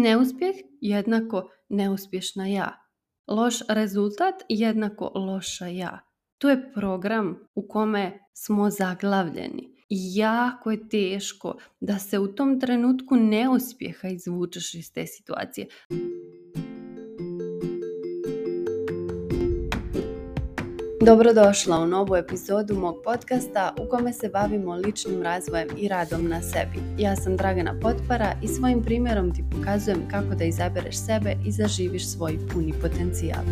Neuspjeh jednako neuspješna ja. Loš rezultat jednako loša ja. To je program u kome smo zaglavljeni. Jako je teško da se u tom trenutku neuspjeha izvučeš iz te situacije. Dobrodošla u novu epizodu mog podcasta u kome se bavimo ličnim razvojem i radom na sebi. Ja sam Dragana Potpara i svojim primjerom ti pokazujem kako da izabereš sebe i zaživiš svoj puni potencijal.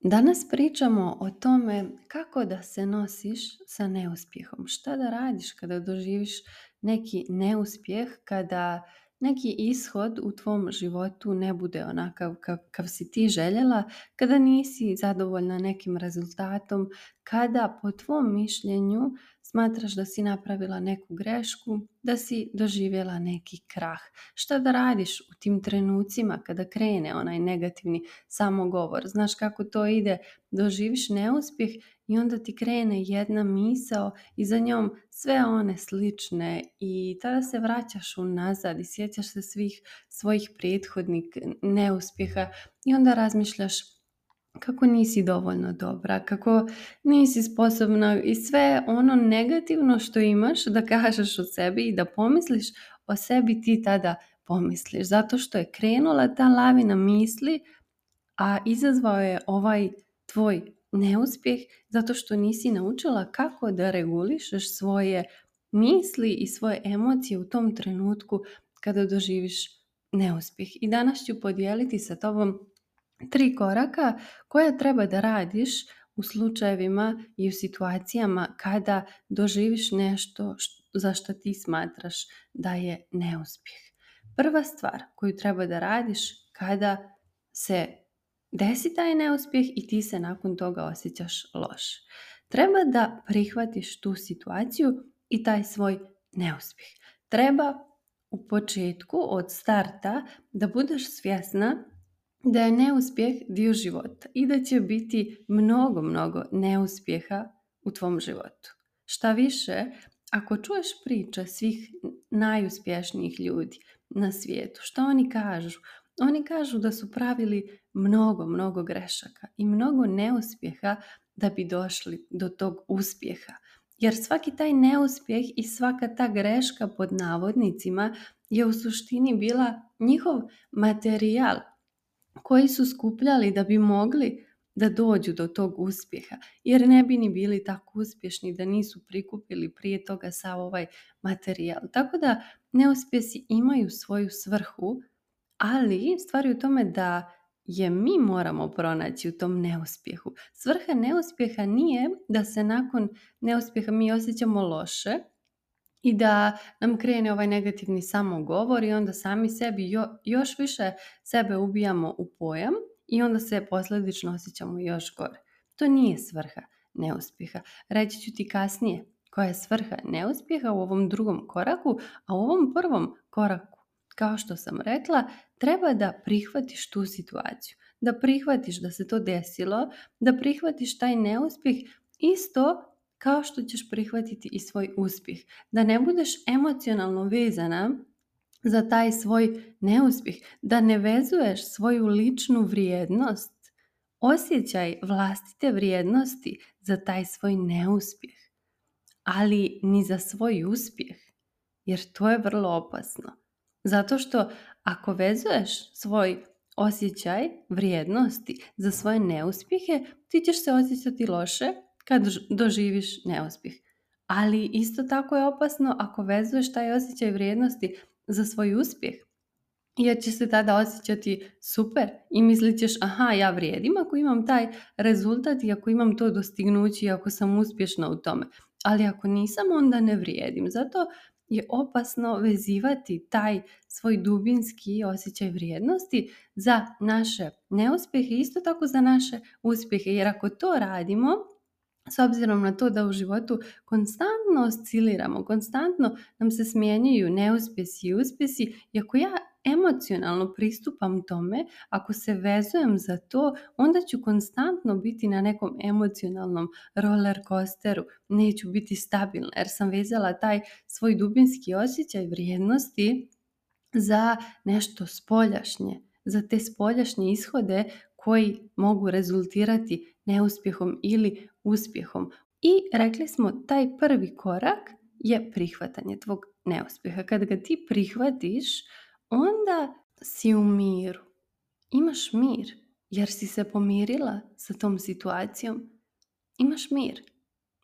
Danas pričamo o tome kako da se nosiš sa neuspjehom. Šta da radiš kada doživiš neki neuspjeh, kada neki ishod u tvom životu ne bude onakav kakav si ti željela, kada nisi zadovoljna nekim rezultatom, kada po tvom mišljenju Smatraš da si napravila neku grešku, da si doživjela neki krah. Šta da radiš u tim trenucima kada krene onaj negativni samogovor? Znaš kako to ide, doživiš neuspjeh i onda ti krene jedna misao i za njom sve one slične i tada se vraćaš unazad i sjećaš se svih svojih prethodnih neuspjeha i onda razmišljaš kako nisi dovoljno dobra, kako nisi sposobna i sve ono negativno što imaš da kažeš o sebi i da pomisliš o sebi ti tada pomisliš. Zato što je krenula ta lavina misli, a izazvao je ovaj tvoj neuspjeh zato što nisi naučila kako da regulišeš svoje misli i svoje emocije u tom trenutku kada doživiš neuspjeh. I danas ću podijeliti sa tobom Tri koraka koja treba da radiš u slučajevima i u situacijama kada doživiš nešto za što ti smatraš da je neuspjeh. Prva stvar koju treba da radiš kada se desi taj neuspjeh i ti se nakon toga osjećaš loš. Treba da prihvatiš tu situaciju i taj svoj neuspjeh. Treba u početku od starta da budeš svjesna da je neuspjeh dio života i da će biti mnogo, mnogo neuspjeha u tvom životu. Šta više, ako čuješ priče svih najuspješnijih ljudi na svijetu, što oni kažu? Oni kažu da su pravili mnogo, mnogo grešaka i mnogo neuspjeha da bi došli do tog uspjeha. Jer svaki taj neuspjeh i svaka ta greška pod navodnicima je u suštini bila njihov materijal koji su skupljali da bi mogli da dođu do tog uspjeha jer ne bi ni bili tako uspješni da nisu prikupili prije toga sav ovaj materijal. Tako da neuspjesi imaju svoju svrhu, ali stvar je u tome da je mi moramo pronaći u tom neuspjehu. Svrha neuspjeha nije da se nakon neuspjeha mi osjećamo loše i da nam krene ovaj negativni samogovor i onda sami sebi još više sebe ubijamo u pojam i onda se posljedično osjećamo još gore. To nije svrha neuspjeha. Reći ću ti kasnije koja je svrha neuspjeha u ovom drugom koraku, a u ovom prvom koraku, kao što sam rekla, treba da prihvatiš tu situaciju, da prihvatiš da se to desilo, da prihvatiš taj neuspjeh isto kao što ćeš prihvatiti i svoj uspjeh. Da ne budeš emocionalno vezana za taj svoj neuspjeh, da ne vezuješ svoju ličnu vrijednost, osjećaj vlastite vrijednosti za taj svoj neuspjeh, ali ni za svoj uspjeh, jer to je vrlo opasno. Zato što ako vezuješ svoj osjećaj vrijednosti za svoje neuspjehe, ti ćeš se osjećati loše kad doživiš neuspjeh. Ali isto tako je opasno ako vezuješ taj osjećaj vrijednosti za svoj uspjeh. Jer će se tada osjećati super i mislit ćeš aha ja vrijedim ako imam taj rezultat i ako imam to dostignuće i ako sam uspješna u tome. Ali ako nisam onda ne vrijedim. Zato je opasno vezivati taj svoj dubinski osjećaj vrijednosti za naše neuspjehe i isto tako za naše uspjehe. Jer ako to radimo s obzirom na to da u životu konstantno osciliramo, konstantno nam se smjenjuju neuspjesi i uspjesi, ako ja emocionalno pristupam tome, ako se vezujem za to, onda ću konstantno biti na nekom emocionalnom roller coasteru, neću biti stabilna jer sam vezala taj svoj dubinski osjećaj vrijednosti za nešto spoljašnje, za te spoljašnje ishode koji mogu rezultirati neuspjehom ili uspjehom. I rekli smo taj prvi korak je prihvatanje tvog neuspjeha. Kad ga ti prihvatiš, onda si u miru. Imaš mir jer si se pomirila sa tom situacijom. Imaš mir.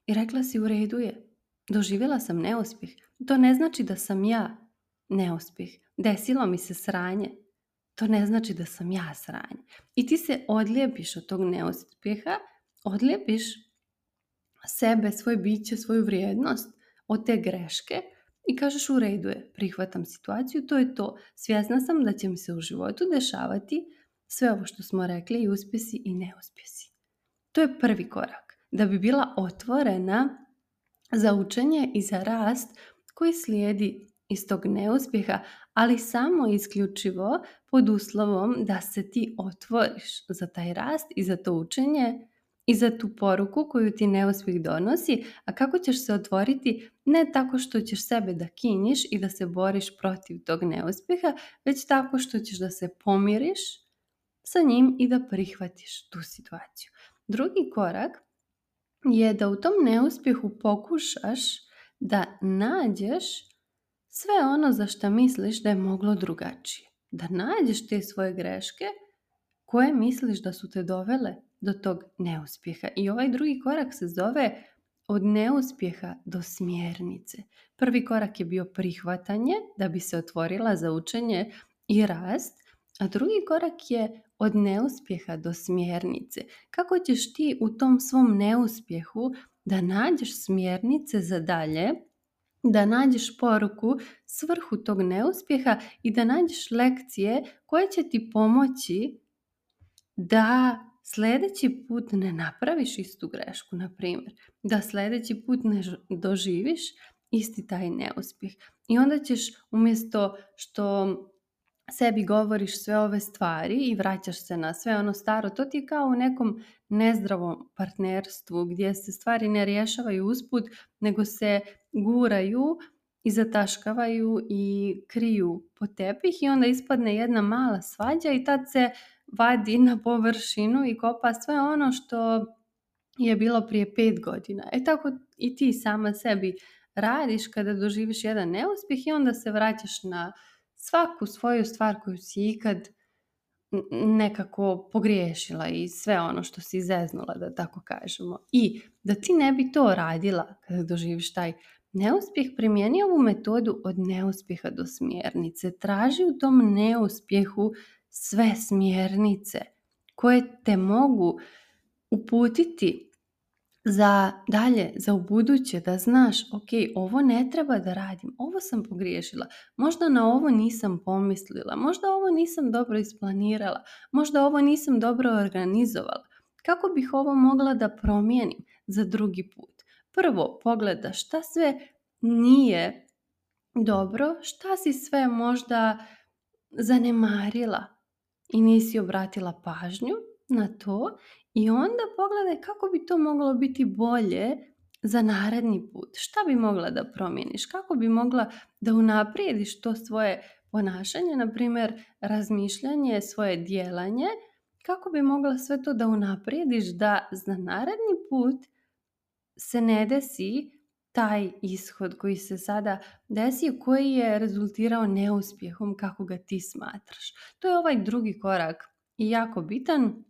I rekla si u redu je. Doživjela sam neuspjeh. To ne znači da sam ja neuspjeh. Desilo mi se sranje. To ne znači da sam ja sranje. I ti se odljepiš od tog neuspjeha, odljepiš sebe, svoje biće, svoju vrijednost od te greške i kažeš u redu je, prihvatam situaciju, to je to. Svjesna sam da će mi se u životu dešavati sve ovo što smo rekli i uspjesi i neuspjesi. To je prvi korak, da bi bila otvorena za učenje i za rast koji slijedi iz tog neuspjeha, ali samo isključivo pod uslovom da se ti otvoriš za taj rast i za to učenje i za tu poruku koju ti neuspjeh donosi, a kako ćeš se otvoriti ne tako što ćeš sebe da kinjiš i da se boriš protiv tog neuspjeha, već tako što ćeš da se pomiriš sa njim i da prihvatiš tu situaciju. Drugi korak je da u tom neuspjehu pokušaš da nađeš sve ono za što misliš da je moglo drugačije. Da nađeš te svoje greške koje misliš da su te dovele do tog neuspjeha. I ovaj drugi korak se zove od neuspjeha do smjernice. Prvi korak je bio prihvatanje da bi se otvorila za učenje i rast, a drugi korak je od neuspjeha do smjernice. Kako ćeš ti u tom svom neuspjehu da nađeš smjernice za dalje, da nađeš poruku svrhu tog neuspjeha i da nađeš lekcije koje će ti pomoći da sljedeći put ne napraviš istu grešku, na primjer, da sljedeći put ne doživiš isti taj neuspjeh. I onda ćeš umjesto što sebi govoriš sve ove stvari i vraćaš se na sve ono staro, to ti je kao u nekom nezdravom partnerstvu gdje se stvari ne rješavaju usput, nego se guraju i zataškavaju i kriju po tepih i onda ispadne jedna mala svađa i tad se vadi na površinu i kopa sve ono što je bilo prije pet godina. E tako i ti sama sebi radiš kada doživiš jedan neuspjeh i onda se vraćaš na svaku svoju stvar koju si ikad nekako pogriješila i sve ono što si zeznula, da tako kažemo. I da ti ne bi to radila kada doživiš taj neuspjeh, primjeni ovu metodu od neuspjeha do smjernice. Traži u tom neuspjehu sve smjernice koje te mogu uputiti za dalje, za u buduće, da znaš, ok, ovo ne treba da radim, ovo sam pogriješila, možda na ovo nisam pomislila, možda ovo nisam dobro isplanirala, možda ovo nisam dobro organizovala. Kako bih ovo mogla da promijenim za drugi put? Prvo, pogleda šta sve nije dobro, šta si sve možda zanemarila, i nisi obratila pažnju na to i onda pogledaj kako bi to moglo biti bolje za naredni put. Šta bi mogla da promijeniš? Kako bi mogla da unaprijediš to svoje ponašanje, na primjer razmišljanje, svoje djelanje? Kako bi mogla sve to da unaprijediš da za naredni put se ne desi taj ishod koji se sada desio, koji je rezultirao neuspjehom kako ga ti smatraš. To je ovaj drugi korak i jako bitan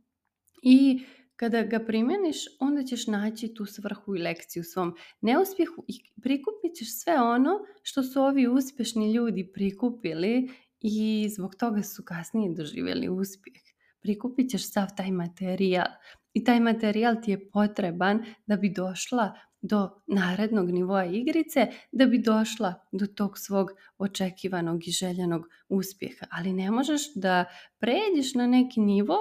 i kada ga primjeniš, onda ćeš naći tu svrhu i lekciju u svom neuspjehu i prikupit ćeš sve ono što su ovi uspješni ljudi prikupili i zbog toga su kasnije doživjeli uspjeh. Prikupit ćeš sav taj materijal i taj materijal ti je potreban da bi došla do narednog nivoa igrice da bi došla do tog svog očekivanog i željenog uspjeha. Ali ne možeš da pređeš na neki nivo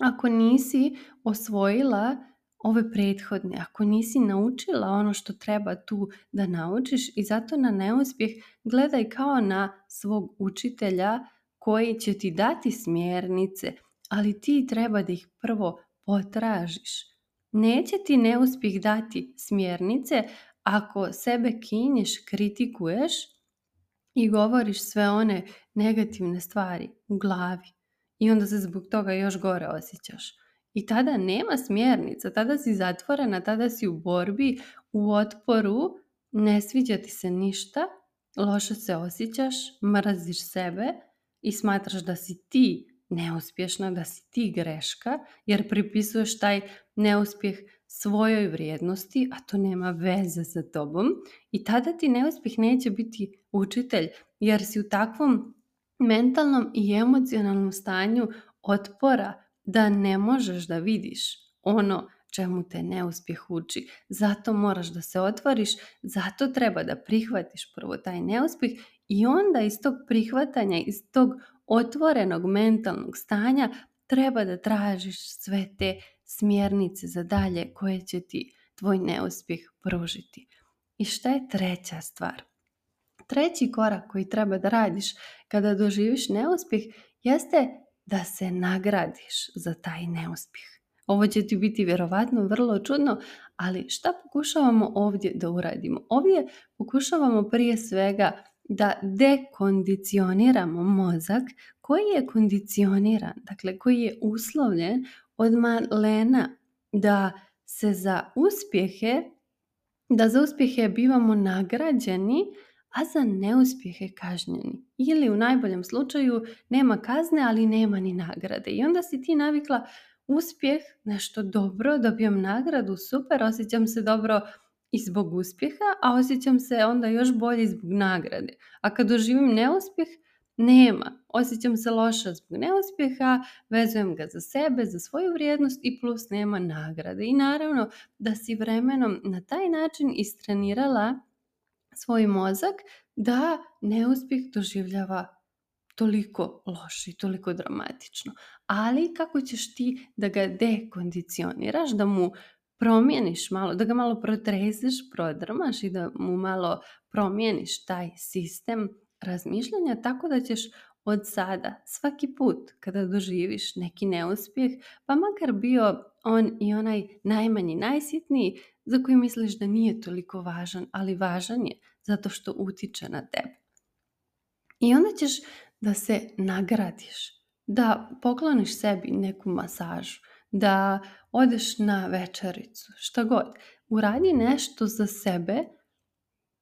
ako nisi osvojila ove prethodne, ako nisi naučila ono što treba tu da naučiš i zato na neuspjeh gledaj kao na svog učitelja koji će ti dati smjernice, ali ti treba da ih prvo potražiš. Neće ti neuspjeh dati smjernice ako sebe kinješ, kritikuješ i govoriš sve one negativne stvari u glavi. I onda se zbog toga još gore osjećaš. I tada nema smjernica, tada si zatvorena, tada si u borbi, u otporu, ne sviđa ti se ništa, loše se osjećaš, mraziš sebe i smatraš da si ti Neuspješna da si ti greška jer pripisuješ taj neuspjeh svojoj vrijednosti, a to nema veze sa tobom i tada ti neuspjeh neće biti učitelj jer si u takvom mentalnom i emocionalnom stanju otpora da ne možeš da vidiš ono čemu te neuspjeh uči. Zato moraš da se otvoriš, zato treba da prihvatiš prvo taj neuspjeh i onda iz tog prihvatanja, iz tog otvorenog mentalnog stanja treba da tražiš sve te smjernice za dalje koje će ti tvoj neuspjeh pružiti. I šta je treća stvar? Treći korak koji treba da radiš kada doživiš neuspjeh jeste da se nagradiš za taj neuspjeh. Ovo će ti biti vjerovatno vrlo čudno, ali šta pokušavamo ovdje da uradimo? Ovdje pokušavamo prije svega da dekondicioniramo mozak koji je kondicioniran, dakle koji je uslovljen od malena da se za uspjehe, da za uspjehe bivamo nagrađeni, a za neuspjehe kažnjeni. Ili u najboljem slučaju nema kazne, ali nema ni nagrade. I onda si ti navikla uspjeh, nešto dobro, dobijem nagradu, super, osjećam se dobro, i zbog uspjeha, a osjećam se onda još bolje zbog nagrade. A kad doživim neuspjeh, nema. Osjećam se loša zbog neuspjeha, vezujem ga za sebe, za svoju vrijednost i plus nema nagrade. I naravno da si vremenom na taj način istrenirala svoj mozak da neuspjeh doživljava toliko loše i toliko dramatično. Ali kako ćeš ti da ga dekondicioniraš, da mu promijeniš malo, da ga malo protreziš, prodrmaš i da mu malo promijeniš taj sistem razmišljanja tako da ćeš od sada, svaki put kada doživiš neki neuspjeh, pa makar bio on i onaj najmanji, najsitniji, za koji misliš da nije toliko važan, ali važan je zato što utiče na tebe. I onda ćeš da se nagradiš, da pokloniš sebi neku masažu, da odeš na večericu, šta god. Uradi nešto za sebe,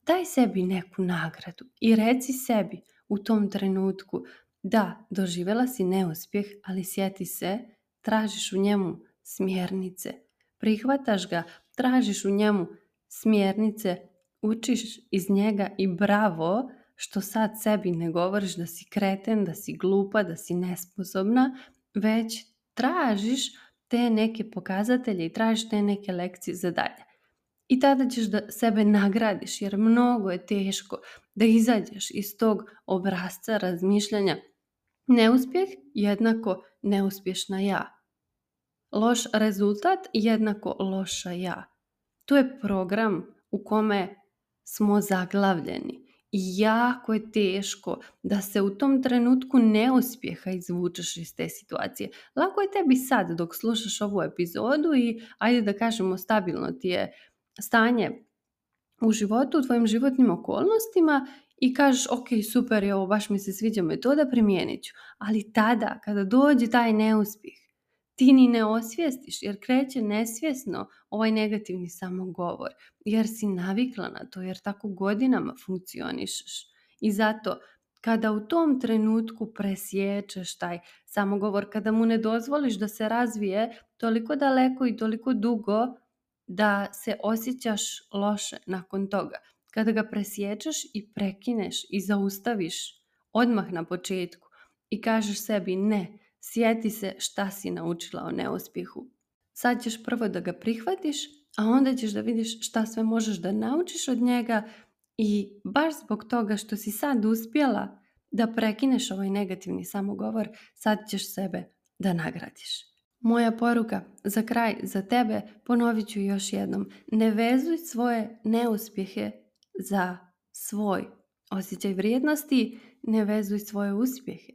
daj sebi neku nagradu i reci sebi u tom trenutku da, doživela si neuspjeh, ali sjeti se, tražiš u njemu smjernice. Prihvataš ga, tražiš u njemu smjernice, učiš iz njega i bravo što sad sebi ne govoriš da si kreten, da si glupa, da si nesposobna, već tražiš te neke pokazatelje i tražiš te neke lekcije za dalje. I tada ćeš da sebe nagradiš jer mnogo je teško da izađeš iz tog obrazca razmišljanja neuspjeh jednako neuspješna ja. Loš rezultat jednako loša ja. To je program u kome smo zaglavljeni jako je teško da se u tom trenutku neuspjeha izvučeš iz te situacije. Lako je tebi sad dok slušaš ovu epizodu i ajde da kažemo stabilno ti je stanje u životu, u tvojim životnim okolnostima i kažeš ok, super je ovo, baš mi se sviđa metoda, primijenit ću. Ali tada, kada dođe taj neuspjeh, ti ni ne osvijestiš jer kreće nesvjesno ovaj negativni samogovor jer si navikla na to jer tako godinama funkcioniraš. i zato kada u tom trenutku presječeš taj samogovor kada mu ne dozvoliš da se razvije toliko daleko i toliko dugo da se osjećaš loše nakon toga kada ga presječeš i prekineš i zaustaviš odmah na početku i kažeš sebi ne Sjeti se šta si naučila o neuspjehu. Sad ćeš prvo da ga prihvatiš, a onda ćeš da vidiš šta sve možeš da naučiš od njega i baš zbog toga što si sad uspjela da prekineš ovaj negativni samogovor, sad ćeš sebe da nagradiš. Moja poruka za kraj, za tebe, ponovit ću još jednom. Ne vezuj svoje neuspjehe za svoj osjećaj vrijednosti, ne vezuj svoje uspjehe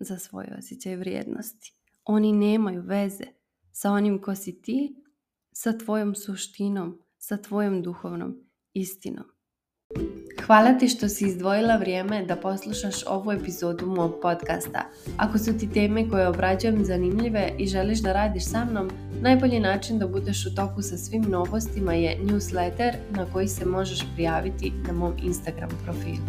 za svoje osjećaje vrijednosti. Oni nemaju veze sa onim ko si ti, sa tvojom suštinom, sa tvojom duhovnom istinom. Hvala ti što si izdvojila vrijeme da poslušaš ovu epizodu mog podcasta. Ako su ti teme koje obrađujem zanimljive i želiš da radiš sa mnom, najbolji način da budeš u toku sa svim novostima je newsletter na koji se možeš prijaviti na mom Instagram profilu.